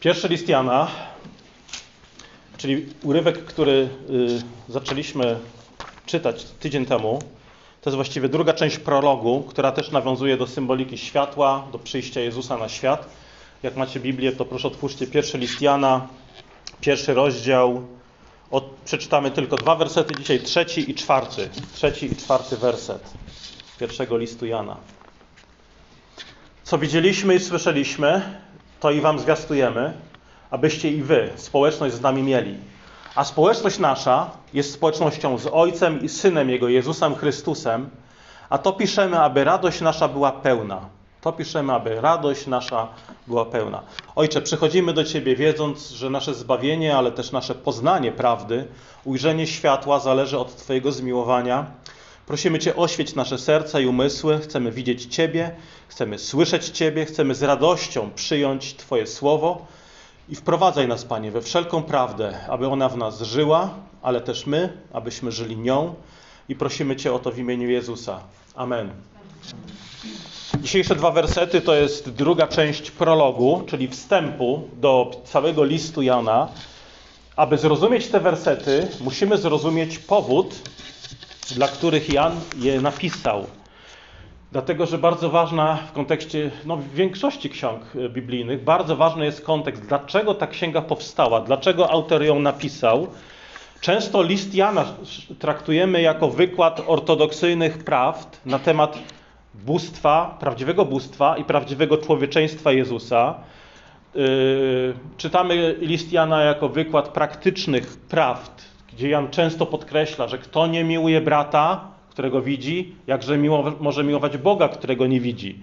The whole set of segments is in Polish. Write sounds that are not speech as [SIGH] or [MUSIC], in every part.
Pierwszy list Jana, czyli urywek, który y, zaczęliśmy czytać tydzień temu, to jest właściwie druga część prologu, która też nawiązuje do symboliki światła, do przyjścia Jezusa na świat. Jak macie Biblię, to proszę otwórzcie pierwszy list Jana, pierwszy rozdział. Od, przeczytamy tylko dwa wersety dzisiaj, trzeci i czwarty. Trzeci i czwarty werset pierwszego listu Jana. Co widzieliśmy i słyszeliśmy, to i wam zwiastujemy, abyście i wy społeczność z nami mieli. A społeczność nasza jest społecznością z Ojcem i Synem Jego, Jezusem Chrystusem, a to piszemy, aby radość nasza była pełna. To piszemy, aby radość nasza była pełna. Ojcze, przychodzimy do Ciebie wiedząc, że nasze zbawienie, ale też nasze poznanie prawdy, ujrzenie światła zależy od Twojego zmiłowania. Prosimy Cię, oświeć nasze serca i umysły. Chcemy widzieć Ciebie, chcemy słyszeć Ciebie, chcemy z radością przyjąć Twoje słowo i wprowadzaj nas, Panie, we wszelką prawdę, aby ona w nas żyła, ale też my, abyśmy żyli nią. I prosimy Cię o to w imieniu Jezusa. Amen. Dzisiejsze dwa wersety to jest druga część prologu, czyli wstępu do całego listu Jana. Aby zrozumieć te wersety, musimy zrozumieć powód, dla których Jan je napisał. Dlatego, że bardzo ważna w kontekście no, w większości ksiąg biblijnych, bardzo ważny jest kontekst, dlaczego ta księga powstała, dlaczego autor ją napisał. Często list Jana traktujemy jako wykład ortodoksyjnych prawd na temat bóstwa, prawdziwego bóstwa i prawdziwego człowieczeństwa Jezusa. Yy, czytamy list Jana jako wykład praktycznych prawd, gdzie Jan często podkreśla, że kto nie miłuje brata, którego widzi, jakże miło, może miłować Boga, którego nie widzi.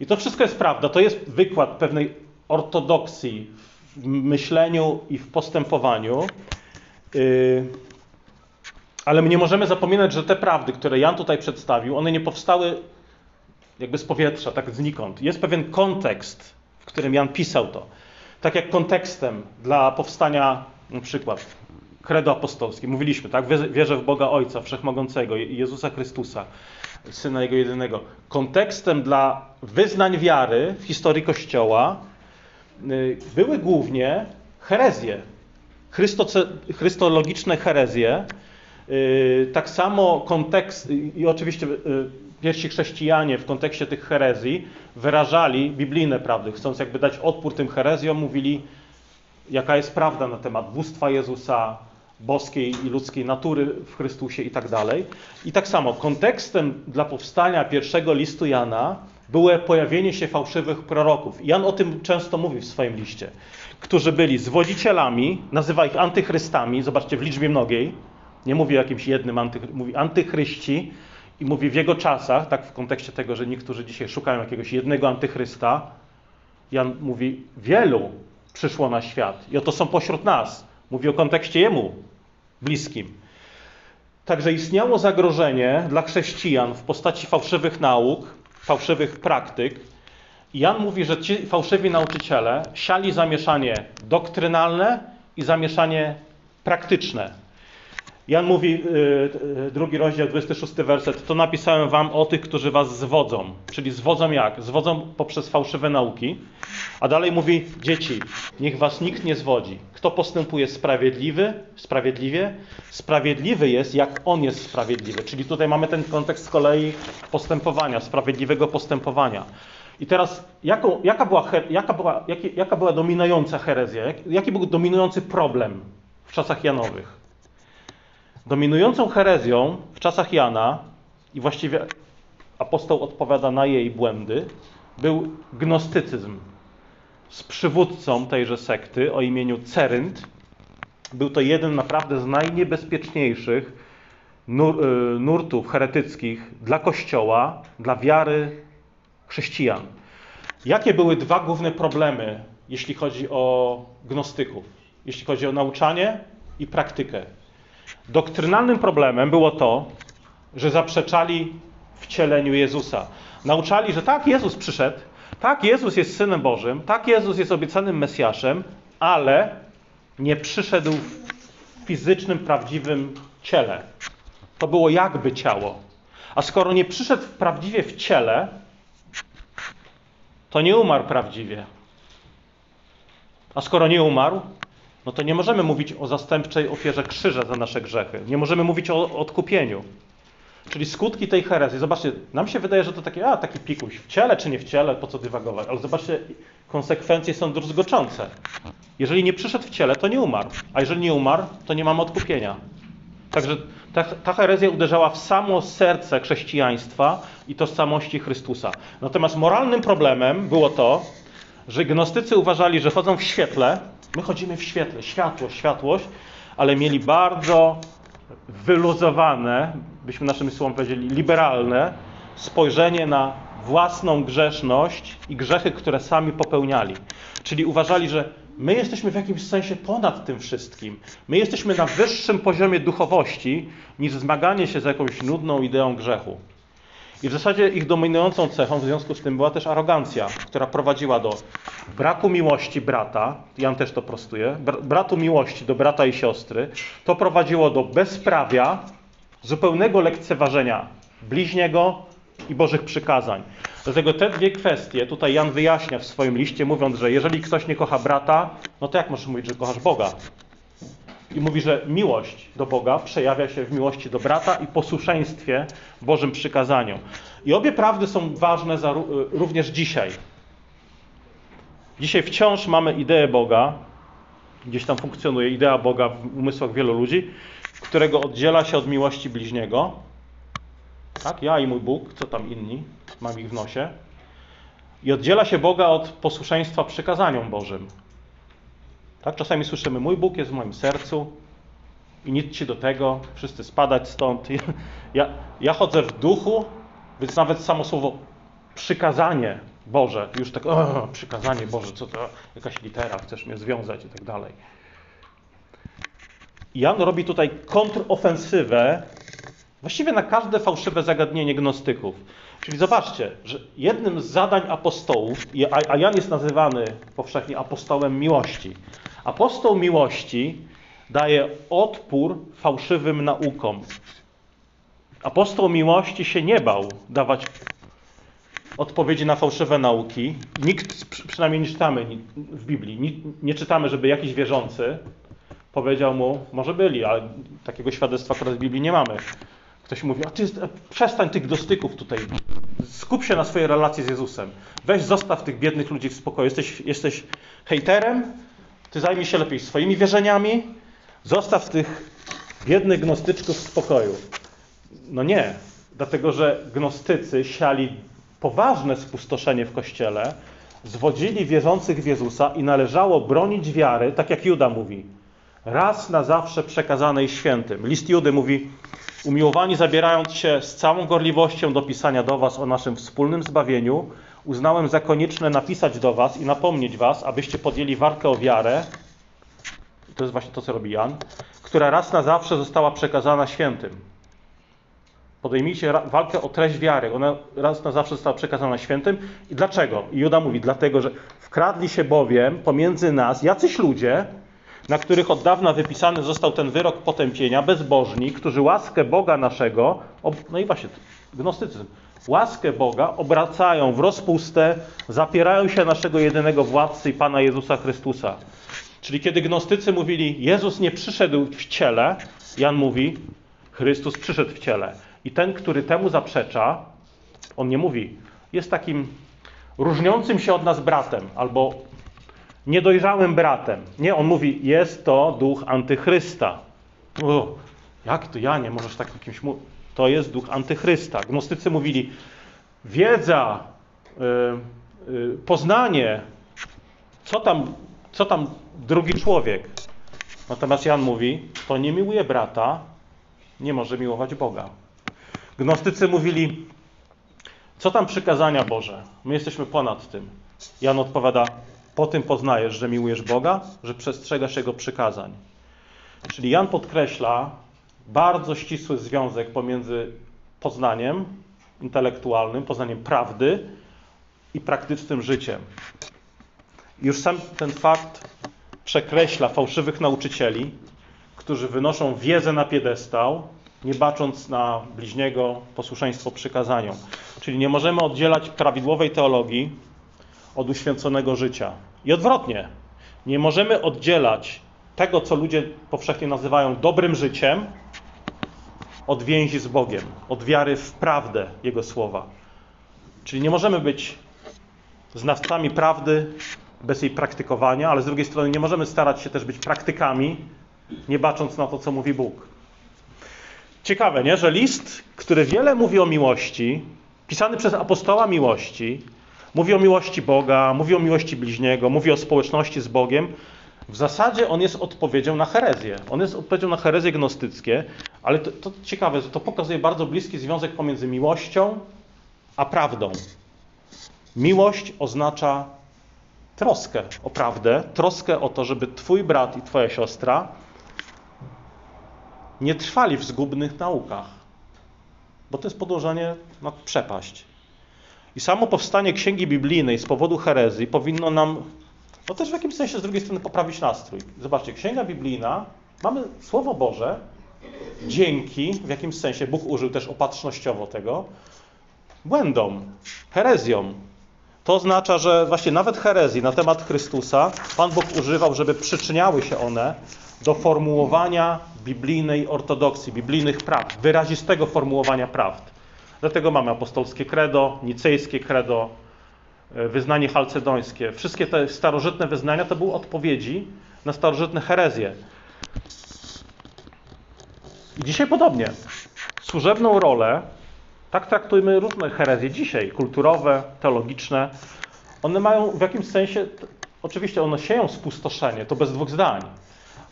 I to wszystko jest prawda. To jest wykład pewnej ortodoksji w myśleniu i w postępowaniu. Yy, ale my nie możemy zapominać, że te prawdy, które Jan tutaj przedstawił, one nie powstały jakby z powietrza, tak znikąd. Jest pewien kontekst, w którym Jan pisał to. Tak jak kontekstem dla powstania, na przykład, kredo apostolskie. Mówiliśmy, tak? Wierzę w Boga Ojca Wszechmogącego, Jezusa Chrystusa, Syna Jego jedynego. Kontekstem dla wyznań wiary w historii Kościoła były głównie herezje, chrystologiczne herezje. Tak samo kontekst, i oczywiście pierwsi chrześcijanie w kontekście tych herezji wyrażali biblijne prawdy, chcąc jakby dać odpór tym herezjom, mówili, jaka jest prawda na temat bóstwa Jezusa, boskiej i ludzkiej natury w Chrystusie i tak dalej. I tak samo kontekstem dla powstania pierwszego listu Jana było pojawienie się fałszywych proroków. Jan o tym często mówi w swoim liście, którzy byli zwodzicielami, nazywa ich antychrystami, zobaczcie w liczbie mnogiej, nie mówi o jakimś jednym, anty, mówi antychryści i mówi w jego czasach, tak w kontekście tego, że niektórzy dzisiaj szukają jakiegoś jednego antychrysta, Jan mówi wielu przyszło na świat i oto są pośród nas. Mówi o kontekście jemu bliskim. Także istniało zagrożenie dla chrześcijan w postaci fałszywych nauk, fałszywych praktyk. Jan mówi, że ci fałszywi nauczyciele siali zamieszanie doktrynalne i zamieszanie praktyczne. Jan mówi, drugi rozdział, 26 werset, to napisałem wam o tych, którzy was zwodzą. Czyli zwodzą jak? Zwodzą poprzez fałszywe nauki. A dalej mówi, dzieci, niech was nikt nie zwodzi. Kto postępuje sprawiedliwy, sprawiedliwie, sprawiedliwy jest, jak on jest sprawiedliwy. Czyli tutaj mamy ten kontekst z kolei postępowania, sprawiedliwego postępowania. I teraz, jaką, jaka, była, jaka, była, jaka była dominująca herezja? Jaki był dominujący problem w czasach Janowych? Dominującą herezją w czasach Jana, i właściwie apostoł odpowiada na jej błędy, był gnostycyzm. Z przywódcą tejże sekty o imieniu Cerynt był to jeden naprawdę z najniebezpieczniejszych nur, nurtów heretyckich dla Kościoła, dla wiary chrześcijan. Jakie były dwa główne problemy, jeśli chodzi o gnostyków? Jeśli chodzi o nauczanie i praktykę. Doktrynalnym problemem było to, że zaprzeczali wcieleniu Jezusa. Nauczali, że tak, Jezus przyszedł, tak, Jezus jest Synem Bożym, tak, Jezus jest obiecanym Mesjaszem, ale nie przyszedł w fizycznym, prawdziwym ciele. To było jakby ciało. A skoro nie przyszedł prawdziwie w ciele, to nie umarł prawdziwie. A skoro nie umarł, no to nie możemy mówić o zastępczej ofierze krzyża za nasze grzechy. Nie możemy mówić o odkupieniu. Czyli skutki tej herezji. Zobaczcie, nam się wydaje, że to takie, a taki pikuś, w ciele czy nie w ciele, po co dywagować. Ale zobaczcie, konsekwencje są druzgoczące. Jeżeli nie przyszedł w ciele, to nie umarł. A jeżeli nie umarł, to nie mamy odkupienia. Także ta, ta herezja uderzała w samo serce chrześcijaństwa i tożsamości Chrystusa. Natomiast moralnym problemem było to, że gnostycy uważali, że chodzą w świetle, my chodzimy w świetle, światłość, światłość, ale mieli bardzo wyluzowane, byśmy naszym słowem powiedzieli, liberalne spojrzenie na własną grzeszność i grzechy, które sami popełniali. Czyli uważali, że my jesteśmy w jakimś sensie ponad tym wszystkim. My jesteśmy na wyższym poziomie duchowości niż zmaganie się z jakąś nudną ideą grzechu. I w zasadzie ich dominującą cechą w związku z tym była też arogancja, która prowadziła do braku miłości brata, Jan też to prostuje, br- bratu miłości do brata i siostry. To prowadziło do bezprawia, zupełnego lekceważenia bliźniego i Bożych przykazań. Dlatego te dwie kwestie tutaj Jan wyjaśnia w swoim liście, mówiąc, że jeżeli ktoś nie kocha brata, no to jak możesz mówić, że kochasz Boga? I mówi, że miłość do Boga przejawia się w miłości do brata i posłuszeństwie Bożym przykazaniom. I obie prawdy są ważne za, również dzisiaj. Dzisiaj wciąż mamy ideę Boga, gdzieś tam funkcjonuje idea Boga w umysłach wielu ludzi, którego oddziela się od miłości bliźniego. Tak, ja i mój Bóg, co tam inni, mam ich w nosie. I oddziela się Boga od posłuszeństwa przykazaniom Bożym. Tak? Czasami słyszymy, mój Bóg jest w moim sercu i nic ci do tego, wszyscy spadać stąd. Ja, ja chodzę w duchu, więc nawet samo słowo przykazanie Boże, już tak, o, przykazanie Boże, co to, jakaś litera, chcesz mnie związać i tak dalej. Jan robi tutaj kontrofensywę właściwie na każde fałszywe zagadnienie gnostyków. Czyli zobaczcie, że jednym z zadań apostołów, a Jan jest nazywany powszechnie apostołem miłości, Apostoł miłości daje odpór fałszywym naukom. Apostoł miłości się nie bał dawać odpowiedzi na fałszywe nauki. Nikt, przynajmniej nie czytamy w Biblii, nie, czytamy, żeby jakiś wierzący powiedział mu, może byli, ale takiego świadectwa akurat w Biblii nie mamy. Ktoś mówi, a ty przestań tych dostyków tutaj, skup się na swojej relacji z Jezusem. Weź zostaw tych biednych ludzi w spokoju. Jesteś, jesteś hejterem, ty zajmij się lepiej swoimi wierzeniami, zostaw tych biednych gnostyczków w spokoju. No nie, dlatego że gnostycy siali poważne spustoszenie w kościele, zwodzili wierzących w Jezusa i należało bronić wiary, tak jak Juda mówi, raz na zawsze przekazanej świętym. List Judy mówi, umiłowani zabierając się z całą gorliwością do pisania do was o naszym wspólnym zbawieniu, uznałem za konieczne napisać do Was i napomnieć Was, abyście podjęli walkę o wiarę. To jest właśnie to, co robi Jan, która raz na zawsze została przekazana świętym. Podejmijcie walkę o treść wiary. Ona raz na zawsze została przekazana świętym. I dlaczego? I Juda mówi, dlatego, że wkradli się bowiem pomiędzy nas jacyś ludzie, na których od dawna wypisany został ten wyrok potępienia, bezbożni, którzy łaskę Boga naszego, no i właśnie, gnostycyzm, łaskę Boga obracają w rozpustę, zapierają się naszego jedynego władcy i Pana Jezusa Chrystusa. Czyli kiedy gnostycy mówili, Jezus nie przyszedł w ciele, Jan mówi, Chrystus przyszedł w ciele. I ten, który temu zaprzecza, on nie mówi, jest takim różniącym się od nas bratem albo niedojrzałym bratem. Nie, on mówi, jest to duch antychrysta. O, jak to ja nie możesz takim kimś mówić? To jest duch antychrysta. Gnostycy mówili, wiedza, yy, yy, poznanie, co tam, co tam drugi człowiek. Natomiast Jan mówi, to nie miłuje brata, nie może miłować Boga. Gnostycy mówili, co tam przykazania Boże? My jesteśmy ponad tym. Jan odpowiada, po tym poznajesz, że miłujesz Boga, że przestrzegasz Jego przykazań. Czyli Jan podkreśla bardzo ścisły związek pomiędzy poznaniem intelektualnym, poznaniem prawdy i praktycznym życiem. Już sam ten fakt przekreśla fałszywych nauczycieli, którzy wynoszą wiedzę na piedestał, nie bacząc na bliźniego posłuszeństwo przykazaniom. Czyli nie możemy oddzielać prawidłowej teologii od uświęconego życia. I odwrotnie. Nie możemy oddzielać tego, co ludzie powszechnie nazywają dobrym życiem, od więzi z Bogiem, od wiary w prawdę Jego słowa. Czyli nie możemy być znawcami prawdy bez jej praktykowania, ale z drugiej strony nie możemy starać się też być praktykami, nie bacząc na to, co mówi Bóg. Ciekawe, nie? że list, który wiele mówi o miłości, pisany przez apostoła miłości, mówi o miłości Boga, mówi o miłości bliźniego, mówi o społeczności z Bogiem, w zasadzie on jest odpowiedzią na herezję. On jest odpowiedzią na herezje gnostyckie, ale to, to ciekawe, to pokazuje bardzo bliski związek pomiędzy miłością a prawdą. Miłość oznacza troskę o prawdę, troskę o to, żeby Twój brat i Twoja siostra nie trwali w zgubnych naukach, bo to jest podłożenie na przepaść. I samo powstanie księgi biblijnej z powodu herezji powinno nam, no też w jakimś sensie z drugiej strony poprawić nastrój. Zobaczcie, księga biblijna, mamy Słowo Boże, dzięki, w jakimś sensie, Bóg użył też opatrznościowo tego, błędom, herezjom. To oznacza, że właśnie nawet herezji na temat Chrystusa Pan Bóg używał, żeby przyczyniały się one do formułowania biblijnej ortodoksji, biblijnych prawd, wyrazistego formułowania prawd. Dlatego mamy apostolskie credo, nicejskie credo, wyznanie chalcedońskie. Wszystkie te starożytne wyznania to były odpowiedzi na starożytne herezje. I dzisiaj podobnie. Służebną rolę, tak traktujmy różne herezje dzisiaj, kulturowe, teologiczne. One mają w jakimś sensie, oczywiście one sieją spustoszenie, to bez dwóch zdań,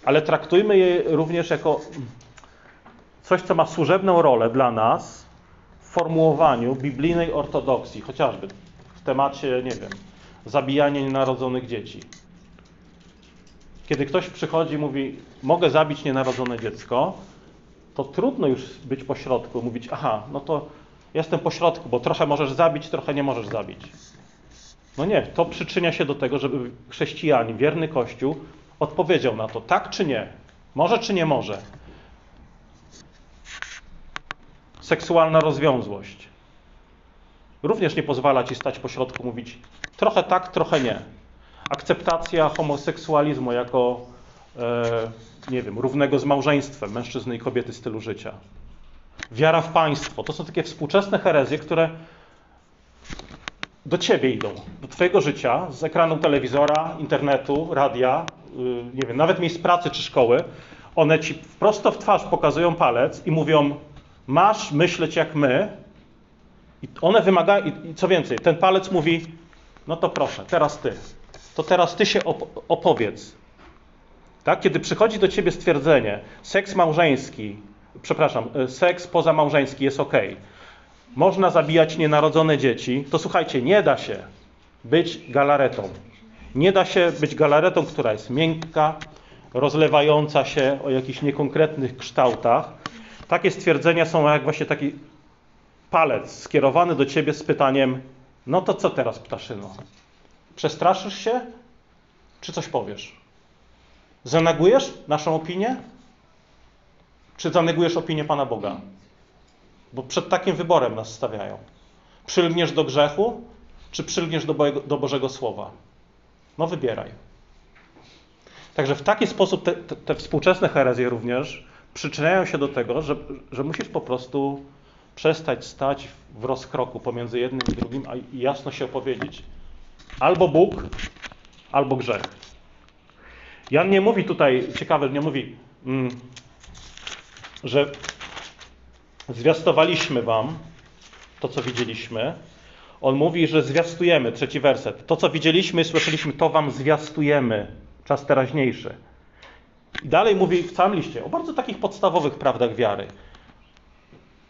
ale traktujmy je również jako coś, co ma służebną rolę dla nas w formułowaniu biblijnej ortodoksji, chociażby temacie, nie wiem, zabijania nienarodzonych dzieci. Kiedy ktoś przychodzi i mówi, mogę zabić nienarodzone dziecko, to trudno już być pośrodku, mówić, aha, no to jestem pośrodku, bo trochę możesz zabić, trochę nie możesz zabić. No nie, to przyczynia się do tego, żeby chrześcijanin, wierny Kościół odpowiedział na to, tak czy nie, może czy nie może. Seksualna rozwiązłość. Również nie pozwala ci stać pośrodku, mówić trochę tak, trochę nie. Akceptacja homoseksualizmu jako, e, nie wiem, równego z małżeństwem mężczyzny i kobiety stylu życia. Wiara w państwo. To są takie współczesne herezje, które do ciebie idą, do twojego życia, z ekranu telewizora, internetu, radia, yy, nie wiem, nawet miejsc pracy czy szkoły. One ci prosto w twarz pokazują palec i mówią: Masz myśleć jak my. I one wymagają, i co więcej, ten palec mówi: No to proszę, teraz ty. To teraz ty się opowiedz. Tak? Kiedy przychodzi do ciebie stwierdzenie, seks małżeński, przepraszam, e, seks pozamałżeński jest ok. Można zabijać nienarodzone dzieci, to słuchajcie, nie da się być galaretą. Nie da się być galaretą, która jest miękka, rozlewająca się o jakichś niekonkretnych kształtach. Takie stwierdzenia są jak właśnie taki palec skierowany do ciebie z pytaniem: No to co teraz, ptaszyno? Przestraszysz się, czy coś powiesz? Zanegujesz naszą opinię? Czy zanegujesz opinię Pana Boga? Bo przed takim wyborem nas stawiają. Przylgniesz do grzechu, czy przylgniesz do, Bo do Bożego Słowa? No wybieraj. Także w taki sposób te, te, te współczesne herezje również przyczyniają się do tego, że, że musisz po prostu przestać stać w rozkroku pomiędzy jednym i drugim, a jasno się opowiedzieć. Albo Bóg, albo grzech. Jan nie mówi tutaj, ciekawe, nie mówi, mm, że zwiastowaliśmy wam to, co widzieliśmy. On mówi, że zwiastujemy, trzeci werset. To, co widzieliśmy, słyszeliśmy, to wam zwiastujemy, czas teraźniejszy. I dalej mówi w całym liście o bardzo takich podstawowych prawdach wiary.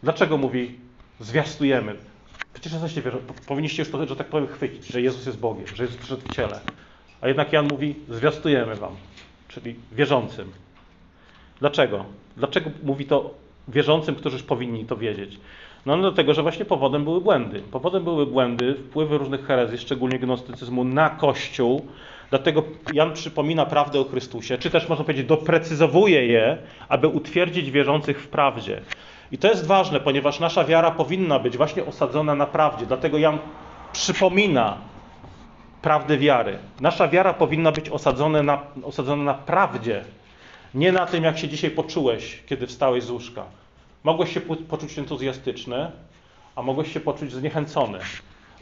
Dlaczego mówi zwiastujemy? Przecież jesteście powinniście już to, że tak powiem, chwycić, że Jezus jest Bogiem, że Jezus przyszedł w ciele. A jednak Jan mówi zwiastujemy wam, czyli wierzącym. Dlaczego? Dlaczego mówi to wierzącym, którzy już powinni to wiedzieć? No dlatego, że właśnie powodem były błędy. Powodem były błędy, wpływy różnych herezji, szczególnie gnostycyzmu na Kościół. Dlatego Jan przypomina prawdę o Chrystusie, czy też można powiedzieć doprecyzowuje je, aby utwierdzić wierzących w prawdzie. I to jest ważne, ponieważ nasza wiara powinna być właśnie osadzona na prawdzie. Dlatego Jan przypomina prawdy wiary. Nasza wiara powinna być osadzona na, osadzona na prawdzie, nie na tym, jak się dzisiaj poczułeś, kiedy wstałeś z łóżka. Mogłeś się poczuć entuzjastyczny, a mogłeś się poczuć zniechęcony.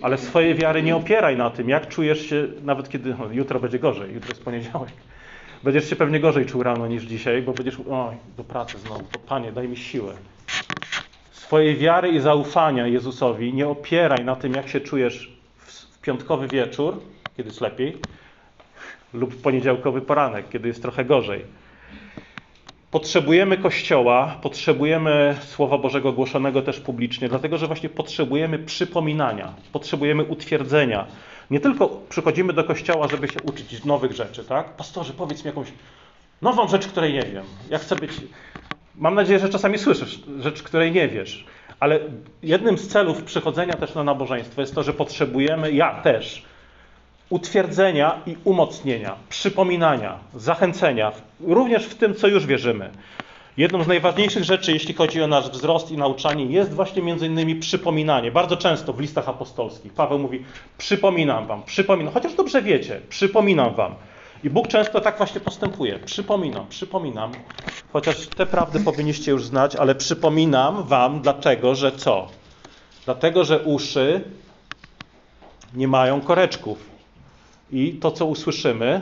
Ale swojej wiary nie opieraj na tym, jak czujesz się, nawet kiedy no, jutro będzie gorzej, jutro jest poniedziałek. Będziesz się pewnie gorzej czuł rano niż dzisiaj, bo będziesz, oj, do pracy znowu, to Panie, daj mi siłę. Swojej wiary i zaufania Jezusowi nie opieraj na tym, jak się czujesz w piątkowy wieczór, kiedy jest lepiej, lub poniedziałkowy poranek, kiedy jest trochę gorzej. Potrzebujemy Kościoła, potrzebujemy Słowa Bożego głoszonego też publicznie, dlatego że właśnie potrzebujemy przypominania, potrzebujemy utwierdzenia. Nie tylko przychodzimy do Kościoła, żeby się uczyć nowych rzeczy, tak? Pastorze, powiedz mi jakąś nową rzecz, której nie wiem. Ja chcę być. Mam nadzieję, że czasami słyszysz rzecz, której nie wiesz. Ale jednym z celów przychodzenia też na nabożeństwo jest to, że potrzebujemy, ja też, utwierdzenia i umocnienia, przypominania, zachęcenia, również w tym, co już wierzymy. Jedną z najważniejszych rzeczy, jeśli chodzi o nasz wzrost i nauczanie, jest właśnie między innymi przypominanie. Bardzo często w listach apostolskich Paweł mówi: Przypominam wam, przypominam, chociaż dobrze wiecie, przypominam wam. I Bóg często tak właśnie postępuje. Przypominam, przypominam, chociaż te prawdy powinniście już znać, ale przypominam wam, dlaczego, że co? Dlatego, że uszy nie mają koreczków. I to, co usłyszymy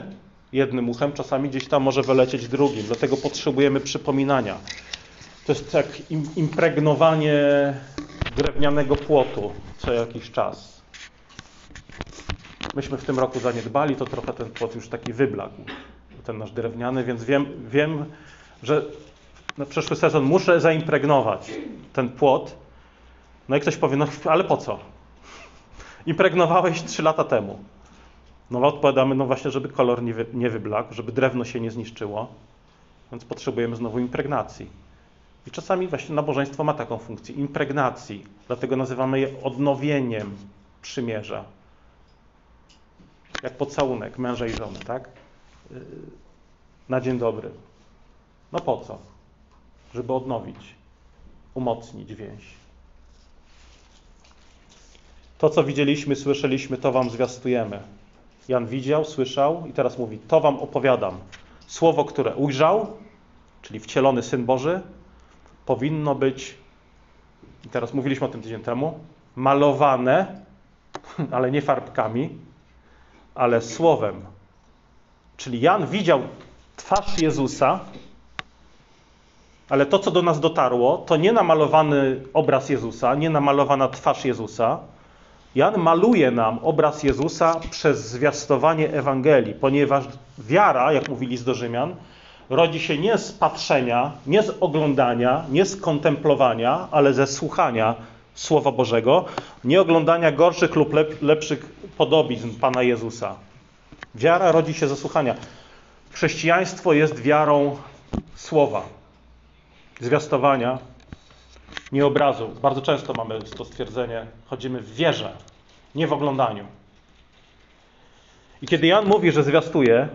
jednym uchem, czasami gdzieś tam może wylecieć drugim. Dlatego potrzebujemy przypominania. To jest jak impregnowanie drewnianego płotu co jakiś czas. Myśmy w tym roku zaniedbali, to trochę ten płot już taki wyblakł, ten nasz drewniany, więc wiem, wiem że na przyszły sezon muszę zaimpregnować ten płot. No i ktoś powie, no ale po co? Impregnowałeś trzy lata temu. No odpowiadamy, no właśnie, żeby kolor nie, wy, nie wyblakł, żeby drewno się nie zniszczyło, więc potrzebujemy znowu impregnacji. I czasami właśnie nabożeństwo ma taką funkcję, impregnacji, dlatego nazywamy je odnowieniem przymierza. Jak pocałunek męża i żony, tak? Na dzień dobry. No po co? Żeby odnowić, umocnić więź. To, co widzieliśmy, słyszeliśmy, to wam zwiastujemy. Jan widział, słyszał i teraz mówi: To wam opowiadam. Słowo, które ujrzał, czyli wcielony syn Boży, powinno być, i teraz mówiliśmy o tym tydzień temu, malowane, [LAUGHS] ale nie farbkami, ale słowem. Czyli Jan widział twarz Jezusa, ale to, co do nas dotarło, to nie namalowany obraz Jezusa, nie namalowana twarz Jezusa, Jan maluje nam obraz Jezusa przez zwiastowanie Ewangelii, ponieważ wiara, jak mówili z Rzymian, rodzi się nie z patrzenia, nie z oglądania, nie z kontemplowania, ale ze słuchania Słowa Bożego, nie oglądania gorszych lub lepszych podobizn Pana Jezusa. Wiara rodzi się ze słuchania. Chrześcijaństwo jest wiarą Słowa, zwiastowania, nie obrazu. Bardzo często mamy to stwierdzenie, chodzimy w wierze, nie w oglądaniu. I kiedy Jan mówi, że zwiastuje,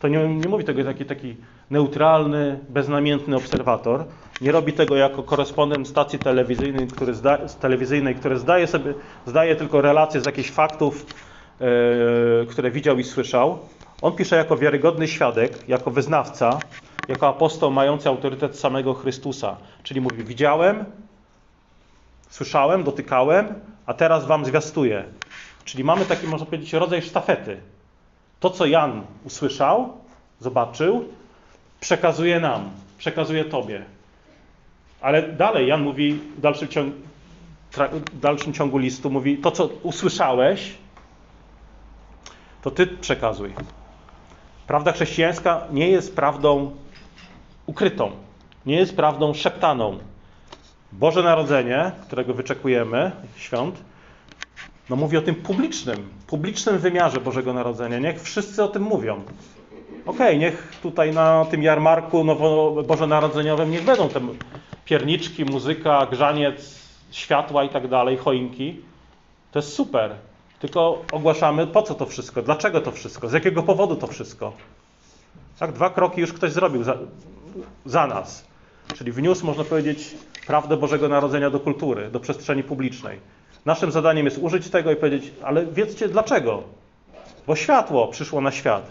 to nie, nie mówi tego taki, taki neutralny, beznamiętny obserwator. Nie robi tego jako korespondent stacji telewizyjnej, który, zda, telewizyjnej, który zdaje, sobie, zdaje tylko relacje z jakichś faktów, yy, które widział i słyszał. On pisze jako wiarygodny świadek, jako wyznawca, jako apostoł mający autorytet samego Chrystusa. Czyli mówi: Widziałem, słyszałem, dotykałem, a teraz wam zwiastuję. Czyli mamy taki, można powiedzieć, rodzaj sztafety. To, co Jan usłyszał, zobaczył, przekazuje nam, przekazuje Tobie. Ale dalej Jan mówi w dalszym, ciągu, w dalszym ciągu listu, mówi, to co usłyszałeś, to Ty przekazuj. Prawda chrześcijańska nie jest prawdą ukrytą, nie jest prawdą szeptaną. Boże Narodzenie, którego wyczekujemy, świąt, no mówi o tym publicznym, publicznym wymiarze Bożego Narodzenia. Niech wszyscy o tym mówią. Okej, okay, niech tutaj na tym jarmarku nowo bożonarodzeniowym niech będą te pierniczki, muzyka, grzaniec, światła i tak dalej, choinki. To jest super. Tylko ogłaszamy, po co to wszystko, dlaczego to wszystko, z jakiego powodu to wszystko. Tak, dwa kroki już ktoś zrobił za, nas. Czyli wniósł, można powiedzieć, prawdę Bożego Narodzenia do kultury, do przestrzeni publicznej. Naszym zadaniem jest użyć tego i powiedzieć, ale wiedzcie dlaczego. bo światło przyszło na świat.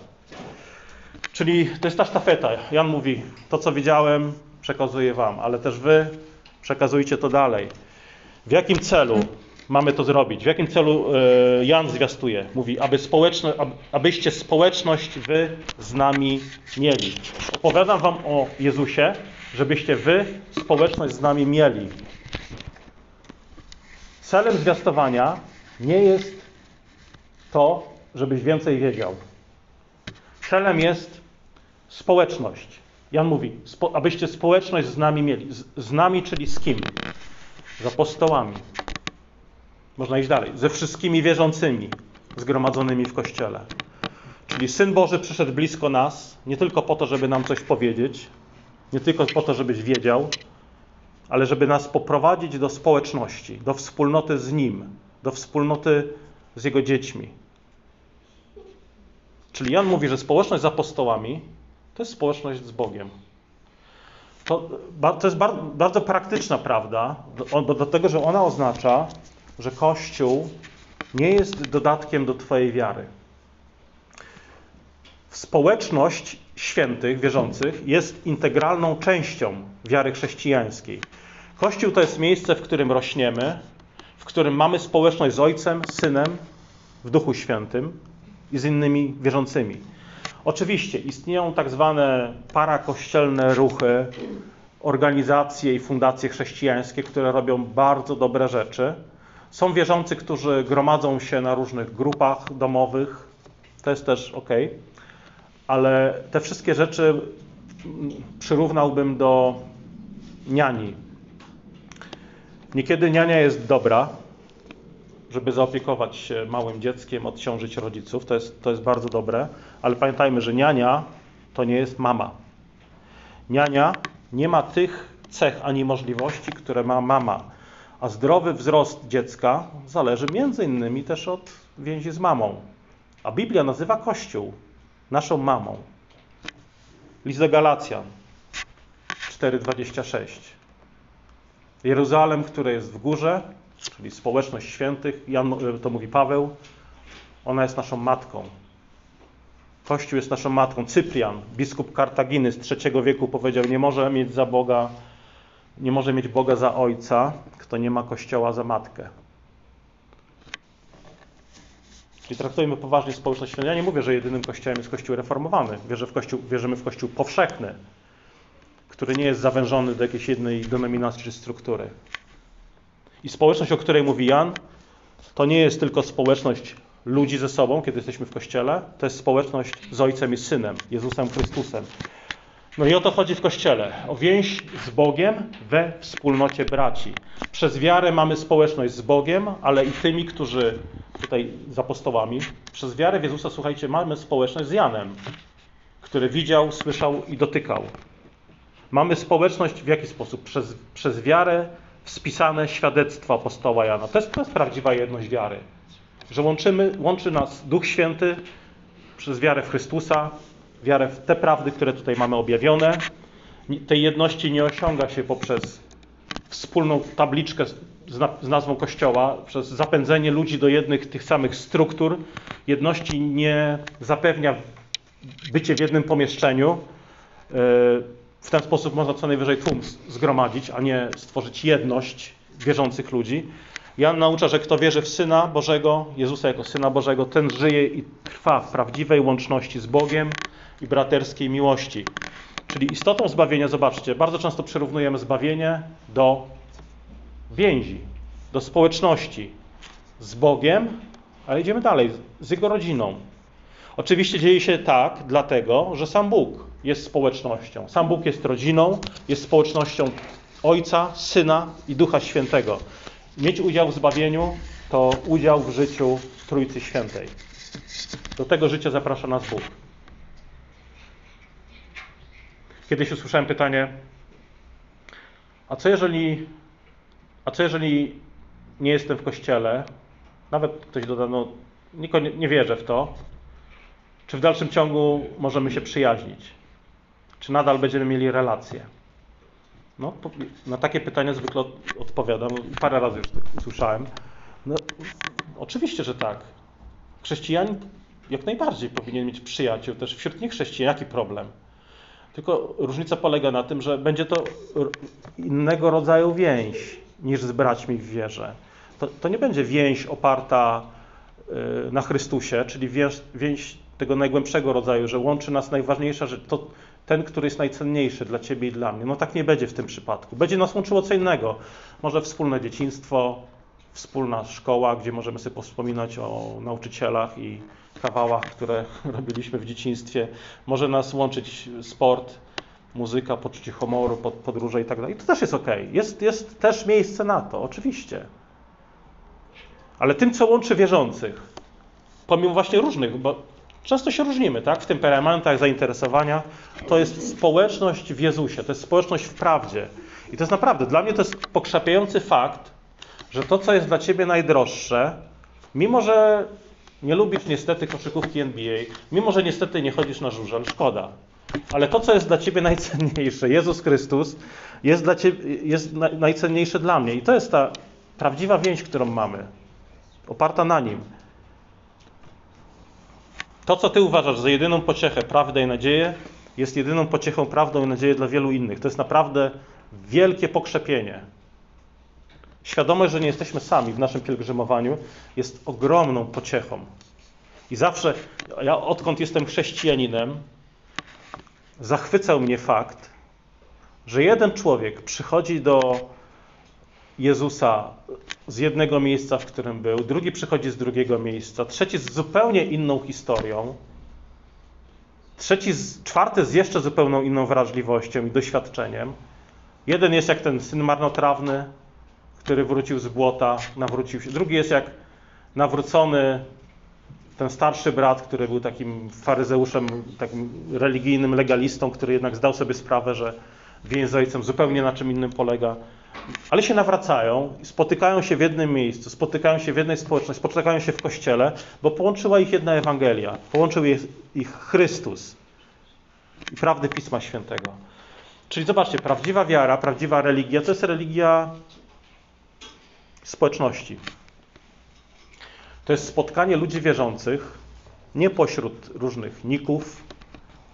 Czyli to jest ta sztafeta. Jan mówi, to co widziałem, przekazuję wam, ale też wy przekazujcie to dalej. W jakim celu mamy to zrobić? W jakim celu e, Jan zwiastuje? Mówi, aby społeczno, abyście społeczność wy z nami mieli. Opowiadam wam o Jezusie, żebyście wy społeczność z nami mieli. Celem zwiastowania nie jest to, żebyś więcej wiedział. Celem jest społeczność. Jan mówi, abyście społeczność z nami mieli. Z, z nami, czyli z kim? Z apostołami. Można iść dalej. Ze wszystkimi wierzącymi zgromadzonymi w Kościele. Czyli Syn Boży przyszedł blisko nas, nie tylko po to, żeby nam coś powiedzieć, nie tylko po to, żebyś wiedział, ale żeby nas poprowadzić do społeczności, do wspólnoty z Nim, do wspólnoty z Jego dziećmi. Czyli Jan mówi, że społeczność z apostołami to jest społeczność z Bogiem. To, to jest bardzo, praktyczna prawda, do, do tego, że ona oznacza, że Kościół nie jest dodatkiem do Twojej wiary. Społeczność świętych, wierzących jest integralną częścią wiary chrześcijańskiej. Kościół to jest miejsce, w którym rośniemy, w którym mamy społeczność z Ojcem, Synem, w Duchu Świętym i z innymi wierzącymi. Oczywiście istnieją tak zwane parakościelne ruchy, organizacje i fundacje chrześcijańskie, które robią bardzo dobre rzeczy. Są wierzący, którzy gromadzą się na różnych grupach domowych. To jest też ok, ale te wszystkie rzeczy przyrównałbym do niani. Niekiedy niania jest dobra, żeby zaopiekować się małym dzieckiem, odciążyć rodziców. To jest, to jest bardzo dobre, ale pamiętajmy, że niania to nie jest mama. Niania nie ma tych cech ani możliwości, które ma mama. A zdrowy wzrost dziecka zależy między innymi też od więzi z mamą. A Biblia nazywa Kościół naszą mamą. List do Galacjan 4:26. Jeruzalem, które jest w górze, czyli społeczność świętych, Jan, to mówi Paweł, ona jest naszą matką. Kościół jest naszą matką. Cyprian, biskup Kartaginy z III wieku powiedział, nie może mieć za Boga, nie może mieć Boga za ojca, kto nie ma Kościoła za matkę. Czyli traktujemy poważnie społeczność. Ja nie mówię, że jedynym kościołem jest Kościół reformowany. Wierzę w kościół, wierzymy w Kościół powszechny, który nie jest zawężony do jakiejś jednej denominacji czy struktury. I społeczność, o której mówi Jan, to nie jest tylko społeczność ludzi ze sobą, kiedy jesteśmy w kościele, to jest społeczność z Ojcem i Synem, Jezusem Chrystusem. No i o to chodzi w kościele. O więź z Bogiem we wspólnocie braci. Przez wiarę mamy społeczność z Bogiem, ale i tymi, którzy tutaj z apostołami. Przez wiarę w Jezusa, słuchajcie, mamy społeczność z Janem, który widział, słyszał i dotykał. Mamy społeczność w jaki sposób? Przez, przez wiarę spisane świadectwo apostoła Jana. To jest, to jest prawdziwa jedność wiary. Że łączymy, łączy nas Duch Święty przez wiarę w Chrystusa, wiarę w te prawdy, które tutaj mamy objawione. Tej jedności nie osiąga się poprzez wspólną tabliczkę z nazwą Kościoła, przez zapędzenie ludzi do jednych tych samych struktur. Jedności nie zapewnia bycie w jednym pomieszczeniu. E, w ten sposób można co najwyżej tłum zgromadzić, a nie stworzyć jedność wierzących ludzi. Jan naucza, że kto wierzy w Syna Bożego, Jezusa jako Syna Bożego, ten żyje i trwa w prawdziwej łączności z Bogiem i braterskiej miłości. Czyli istotą zbawienia, zobaczcie, bardzo często przyrównujemy zbawienie do więzi, do społeczności z Bogiem, ale idziemy dalej, z Jego rodziną. Oczywiście dzieje się tak, dlatego, że sam Bóg jest społecznością. Sam Bóg jest rodziną, jest społecznością Ojca, Syna i Ducha Świętego. Mieć udział w zbawieniu to udział w życiu Trójcy Świętej. Do tego życia zaprasza nas Bóg. Kiedyś usłyszałem pytanie, a co jeżeli, a co jeżeli nie jestem w kościele? Nawet ktoś doda, no nie, nie wierzę w to. Czy w dalszym ciągu możemy się przyjaźnić? Czy nadal będziemy mieli relacje? No, na takie pytania zwykle odpowiadam. Parę razy już to usłyszałem. No, oczywiście, że tak. Chrześcijanin jak najbardziej powinien mieć przyjaciół też wśród niechrześcijan. Jaki problem? Tylko różnica polega na tym, że będzie to innego rodzaju więź niż z braćmi w wierze. To, to nie będzie więź oparta y, na Chrystusie, czyli więź, więź tego najgłębszego rodzaju, że łączy nas najważniejsza rzecz, to ten, który jest najcenniejszy dla ciebie i dla mnie. No tak nie będzie w tym przypadku. Będzie nas łączyło co innego. Może wspólne dzieciństwo, wspólna szkoła, gdzie możemy sobie wspominać o nauczycielach i kawałach, które [LAUGHS] robiliśmy w dzieciństwie. Może nas łączyć sport, muzyka, poczucie humoru, podróże i tak dalej. To też jest ok. Jest, jest też miejsce na to, oczywiście. Ale tym, co łączy wierzących, pomimo właśnie różnych, bo często się różnimy, tak? W temperamentach, zainteresowania. To jest społeczność w Jezusie, to jest społeczność w prawdzie. I to jest naprawdę, dla mnie to jest pokrzepiający fakt, że to, co jest dla ciebie najdroższe, mimo że nie lubisz niestety koszykówki NBA, mimo że niestety nie chodzisz na żużel, szkoda. Ale to, co jest dla ciebie najcenniejsze, Jezus Chrystus, jest, dla ciebie, jest najcenniejsze dla mnie. I to jest ta prawdziwa więź, którą mamy, oparta na nim. To, co ty uważasz za jedyną pociechę, prawdę i nadzieję, jest jedyną pociechą, prawdą i nadzieją dla wielu innych. To jest naprawdę wielkie pokrzepienie. Świadomość, że nie jesteśmy sami w naszym pielgrzymowaniu, jest ogromną pociechą. I zawsze, ja odkąd jestem chrześcijaninem, zachwycał mnie fakt, że jeden człowiek przychodzi do Jezusa z jednego miejsca, w którym był, drugi przychodzi z drugiego miejsca, trzeci z zupełnie inną historią, trzeci, z, czwarty z jeszcze zupełną inną wrażliwością i doświadczeniem. Jeden jest jak ten syn marnotrawny, który wrócił z błota, nawrócił się. Drugi jest jak nawrócony ten starszy brat, który był takim faryzeuszem, takim religijnym legalistą, który jednak zdał sobie sprawę, że więź z ojcem zupełnie na czym innym polega. Ale się nawracają, spotykają się w jednym miejscu, spotykają się w jednej społeczności, spotykają się w kościele, bo połączyła ich jedna Ewangelia. Połączył ich, Chrystus i prawdy Pisma Świętego. Czyli zobaczcie, prawdziwa wiara, prawdziwa religia to jest religia społeczności. To jest spotkanie ludzi wierzących, nie pośród różnych ników,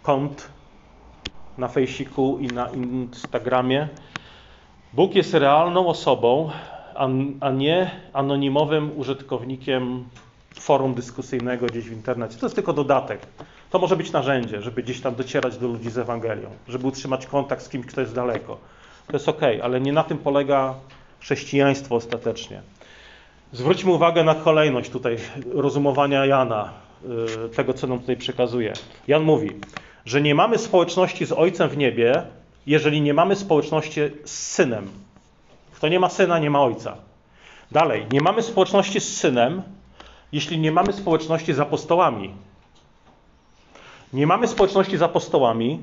kont na Fejsiku i na Instagramie. Bóg jest realną osobą, a nie anonimowym użytkownikiem forum dyskusyjnego gdzieś w internecie. To jest tylko dodatek. To może być narzędzie, żeby gdzieś tam docierać do ludzi z Ewangelią, żeby utrzymać kontakt z kimś, kto jest daleko. To jest ok, ale nie na tym polega chrześcijaństwo ostatecznie. Zwróćmy uwagę na kolejność tutaj rozumowania Jana, y, tego co nam tutaj przekazuje. Jan mówi, że nie mamy społeczności z Ojcem w niebie, jeżeli nie mamy społeczności z Synem. Kto nie ma Syna, nie ma Ojca. Dalej, nie mamy społeczności z Synem, jeśli nie mamy społeczności z apostołami. Nie mamy społeczności z apostołami,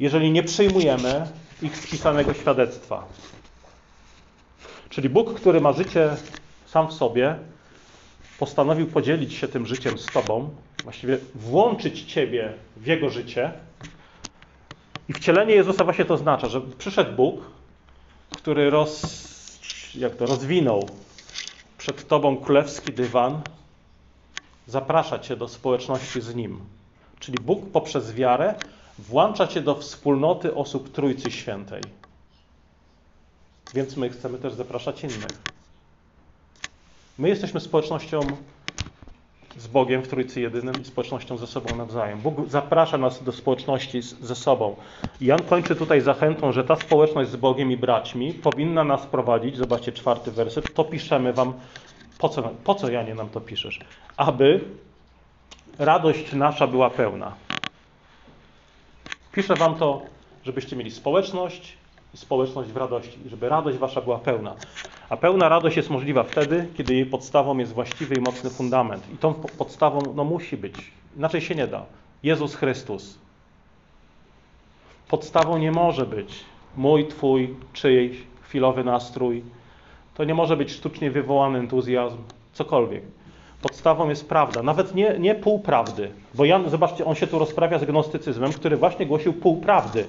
jeżeli nie przyjmujemy ich spisanego świadectwa. Czyli Bóg, który ma życie sam w sobie, postanowił podzielić się tym życiem z Tobą, właściwie włączyć Ciebie w Jego życie. I wcielenie Jezusa właśnie to oznacza, że przyszedł Bóg, który roz, jak to, rozwinął przed Tobą królewski dywan, zaprasza Cię do społeczności z Nim. Czyli Bóg poprzez wiarę włącza Cię do wspólnoty osób Trójcy Świętej. Więc my chcemy też zapraszać innych. My jesteśmy społecznością z Bogiem w Trójcy Jedynym i społecznością ze sobą nawzajem. Bóg zaprasza nas do społeczności ze sobą. I Jan kończy tutaj zachętą, że ta społeczność z Bogiem i braćmi powinna nas prowadzić, zobaczcie czwarty werset, to piszemy wam, po co, po co Janie nam to piszesz? Aby radość nasza była pełna. Piszę wam to, żebyście mieli społeczność, i społeczność w radości, żeby radość wasza była pełna. A pełna radość jest możliwa wtedy, kiedy jej podstawą jest właściwy i mocny fundament. I tą podstawą no, musi być, inaczej się nie da. Jezus Chrystus. Podstawą nie może być mój, twój, czyjś chwilowy nastrój. To nie może być sztucznie wywołany entuzjazm, cokolwiek. Podstawą jest prawda, nawet nie, nie półprawdy. Bo Jan, zobaczcie, on się tu rozprawia z gnostycyzmem, który właśnie głosił półprawdy.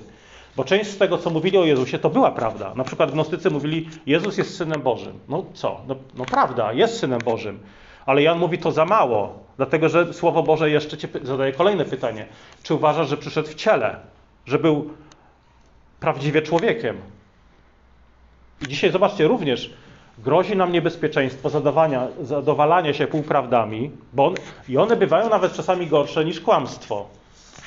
Bo część z tego, co mówili o Jezusie, to była prawda. Na przykład gnostycy mówili, Jezus jest Synem Bożym. No co? No, no prawda, jest Synem Bożym. Ale Jan mówi, to za mało. Dlatego, że Słowo Boże jeszcze Ci zadaje kolejne pytanie. Czy uważasz, że przyszedł w ciele? Że był prawdziwie człowiekiem? I dzisiaj zobaczcie, również grozi nam niebezpieczeństwo zadawania, zadowalania się półprawdami, bo on, i one bywają nawet czasami gorsze niż kłamstwo.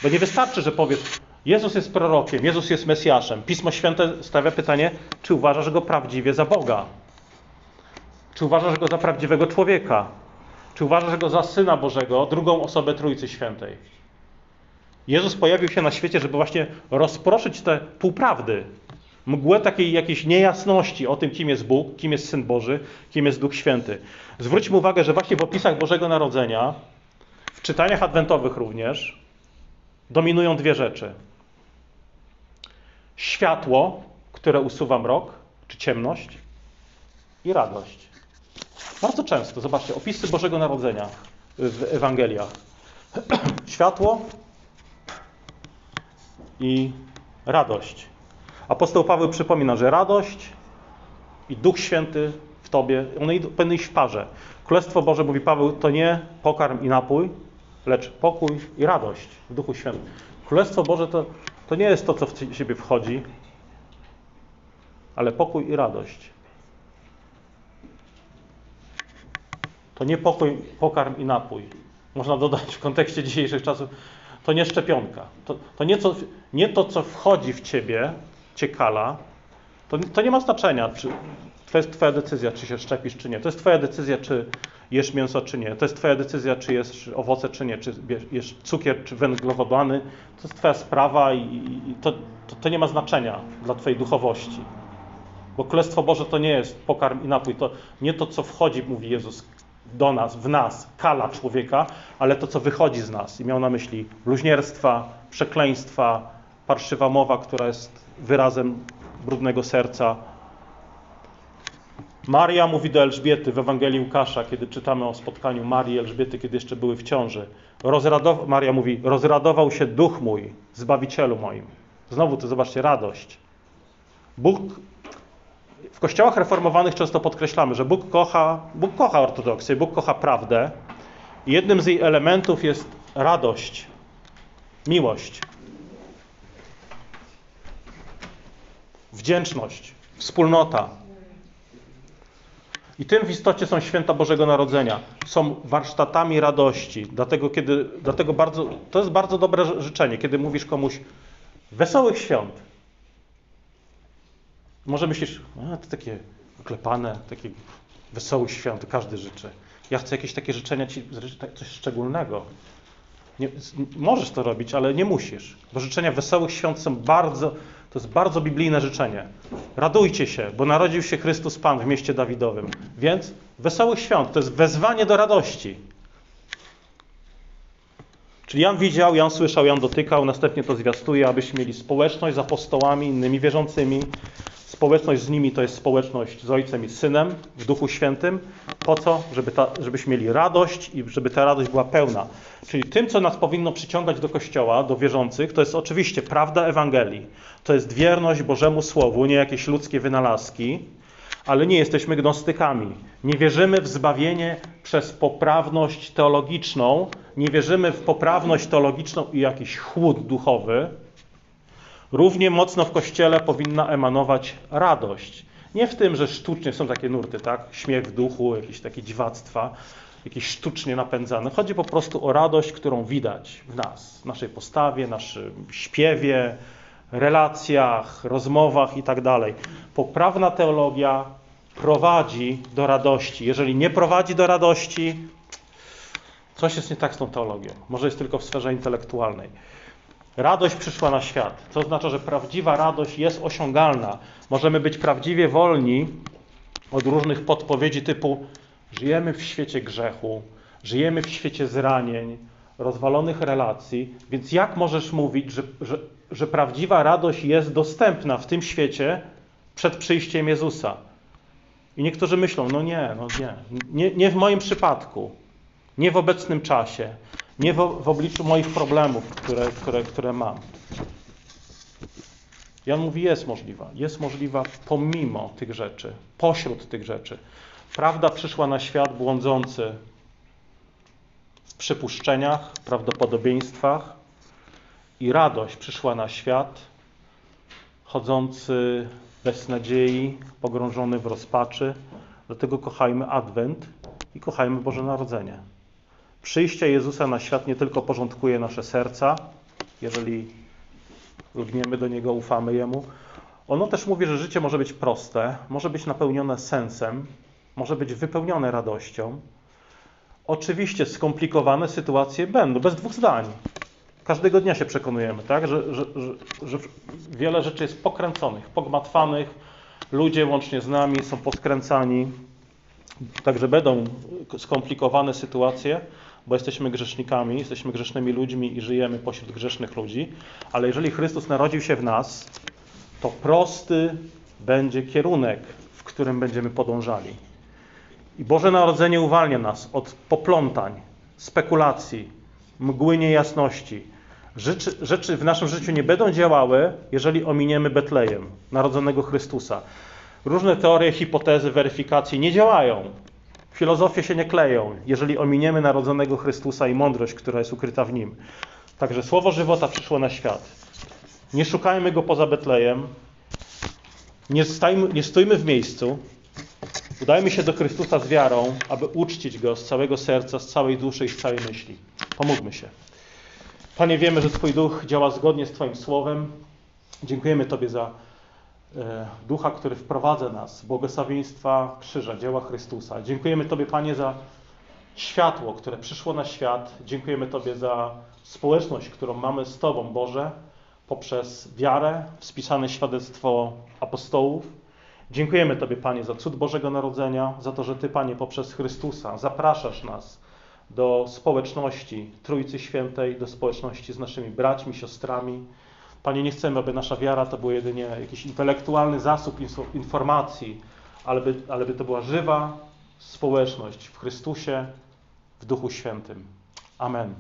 Bo nie wystarczy, że powiesz, Jezus jest prorokiem, Jezus jest Mesjaszem. Pismo Święte stawia pytanie, czy uważasz go prawdziwie za Boga? Czy uważasz go za prawdziwego człowieka? Czy uważasz go za Syna Bożego, drugą osobę Trójcy Świętej? Jezus pojawił się na świecie, żeby właśnie rozproszyć te półprawdy, mgłę takiej jakiejś niejasności o tym, kim jest Bóg, kim jest Syn Boży, kim jest Duch Święty. Zwróćmy uwagę, że właśnie w opisach Bożego Narodzenia, w czytaniach adwentowych również, dominują dwie rzeczy. Światło, które usuwa mrok, czy ciemność, i radość. Bardzo często, zobaczcie, opisy Bożego Narodzenia w Ewangeliach. [CLEARS THROAT] Światło i radość. Apostoł Paweł przypomina, że radość i Duch Święty w Tobie, one powinny iść w parze. Królestwo Boże, mówi Paweł, to nie pokarm i napój, lecz pokój i radość w Duchu Świętym. Królestwo Boże to, to nie jest to, co w Ciebie wchodzi, ale pokój i radość. To nie pokój, pokarm i napój. Można dodać w kontekście dzisiejszych czasów, to nie szczepionka. To, to nie, co, nie to, co wchodzi w ciebie, cię kala, to, to nie ma znaczenia, czy to jest twoja decyzja, czy się szczepisz, czy nie. To jest twoja decyzja, czy jesz mięso, czy nie. To jest twoja decyzja, czy jesz owoce, czy nie. Czy jesz cukier, czy węglowodany. To jest twoja sprawa i, to, to, to nie ma znaczenia dla twojej duchowości. Bo Królestwo Boże to nie jest pokarm i napój. To nie to, co wchodzi, mówi Jezus, do nas, w nas, kala człowieka, ale to, co wychodzi z nas. I miał na myśli bluźnierstwa, przekleństwa, parszywa mowa, która jest wyrazem brudnego serca. Maria mówi do Elżbiety w Ewangelii Łukasza, kiedy czytamy o spotkaniu Marii i Elżbiety, kiedy jeszcze były w ciąży. Rozradow... Maria mówi, rozradował się duch mój, Zbawicielu moim. Znowu to zobaczcie, radość. Bóg w kościołach reformowanych często podkreślamy, że Bóg kocha, Bóg kocha ortodoksję, Bóg kocha prawdę. I jednym z jej elementów jest radość, miłość, wdzięczność, wspólnota. I tym w istocie są święta Bożego Narodzenia. Są warsztatami radości. Dlatego, kiedy, dlatego bardzo, to jest bardzo dobre życzenie, kiedy mówisz komuś wesołych świąt. Może myślisz, a, to takie oklepane, takie wesołych świąt, każdy życzy. Ja chcę jakieś takie życzenia ci, coś szczególnego. Nie, możesz to robić, ale nie musisz. Bo życzenia wesołych świąt są bardzo, to jest bardzo biblijne życzenie. Radujcie się, bo narodził się Chrystus Pan w mieście Dawidowym. Więc wesołych świąt to jest wezwanie do radości. Czyli Jan widział, Jan słyszał, Jan dotykał, następnie to zwiastuje, abyśmy mieli społeczność z apostołami, innymi wierzącymi, Społeczność z nimi to jest społeczność z Ojcem i Synem w Duchu Świętym. Po co? Żeby ta, żebyśmy mieli radość i żeby ta radość była pełna. Czyli tym, co nas powinno przyciągać do Kościoła, do wierzących, to jest oczywiście prawda Ewangelii. To jest wierność Bożemu Słowu, nie jakieś ludzkie wynalazki, ale nie jesteśmy gnostykami. Nie wierzymy w zbawienie przez poprawność teologiczną, nie wierzymy w poprawność teologiczną i jakiś chłód duchowy, Równie mocno w kościele powinna emanować radość. Nie w tym, że sztucznie są takie nurty, tak? Śmiech w duchu, jakieś takie dziwactwa, jakieś sztucznie napędzane. Chodzi po prostu o radość, którą widać w nas, w naszej postawie, naszym śpiewie, relacjach, rozmowach itd. Tak Poprawna teologia prowadzi do radości. Jeżeli nie prowadzi do radości, coś jest nie tak z tą teologią. Może jest tylko w sferze intelektualnej. Radość przyszła na świat, co oznacza, że prawdziwa radość jest osiągalna. Możemy być prawdziwie wolni od różnych podpowiedzi typu żyjemy w świecie grzechu, żyjemy w świecie zranień, rozwalonych relacji, więc jak możesz mówić, że, że, że prawdziwa radość jest dostępna w tym świecie przed przyjściem Jezusa? I niektórzy myślą, no nie, no nie, nie, nie w moim przypadku, nie w obecnym czasie. Nie w, w obliczu moich problemów, które, które, które mam. Jan mówi, jest możliwa. Jest możliwa pomimo tych rzeczy, pośród tych rzeczy. Prawda przyszła na świat błądzący. w przypuszczeniach, prawdopodobieństwach i radość przyszła na świat, chodzący bez nadziei, pogrążony w rozpaczy. Dlatego kochajmy Adwent i kochajmy Boże Narodzenie. Przyjście Jezusa na świat nie tylko porządkuje nasze serca, jeżeli lgniemy do Niego, ufamy Jemu. Ono też mówi, że życie może być proste, może być napełnione sensem, może być wypełnione radością. Oczywiście skomplikowane sytuacje będą, bez dwóch zdań. Każdego dnia się przekonujemy, tak? że, że, że, że wiele rzeczy jest pokręconych, pogmatwanych. Ludzie łącznie z nami są podkręcani. Także będą skomplikowane sytuacje, bo jesteśmy grzesznikami, jesteśmy grzesznymi ludźmi i żyjemy pośród grzesznych ludzi. Ale jeżeli Chrystus narodził się w nas, to prosty będzie kierunek, w którym będziemy podążali. I Boże Narodzenie uwalnia nas od poplątań, spekulacji, mgły niejasności. Rzeczy, rzeczy w naszym życiu nie będą działały, jeżeli ominiemy Betlejem, narodzonego Chrystusa. Różne teorie, hipotezy, weryfikacji nie działają. Filozofie się nie kleją, jeżeli ominiemy narodzonego Chrystusa i mądrość, która jest ukryta w nim. Także słowo żywota przyszło na świat. Nie szukajmy go poza Betlejem. Nie, stajmy, nie stójmy w miejscu. Udajmy się do Chrystusa z wiarą, aby uczcić go z całego serca, z całej duszy i z całej myśli. Pomódlmy się. Panie, wiemy, że Twój duch działa zgodnie z Twoim słowem. Dziękujemy Tobie za ducha, który wprowadza nas w błogosławieństwa krzyża, dzieła Chrystusa. Dziękujemy Tobie, Panie, za światło, które przyszło na świat. Dziękujemy Tobie za społeczność, którą mamy z Tobą, Boże, poprzez wiarę, spisane świadectwo apostołów. Dziękujemy Tobie, Panie, za cud Bożego Narodzenia, za to, że Ty, Panie, poprzez Chrystusa zapraszasz nas do społeczności Trójcy Świętej, do społeczności z naszymi braćmi, siostrami. Panie, nie chcemy, aby nasza wiara to był jedynie jakiś intelektualny zasób informacji, ale by, ale by to była żywa społeczność w Chrystusie, w Duchu Świętym. Amen.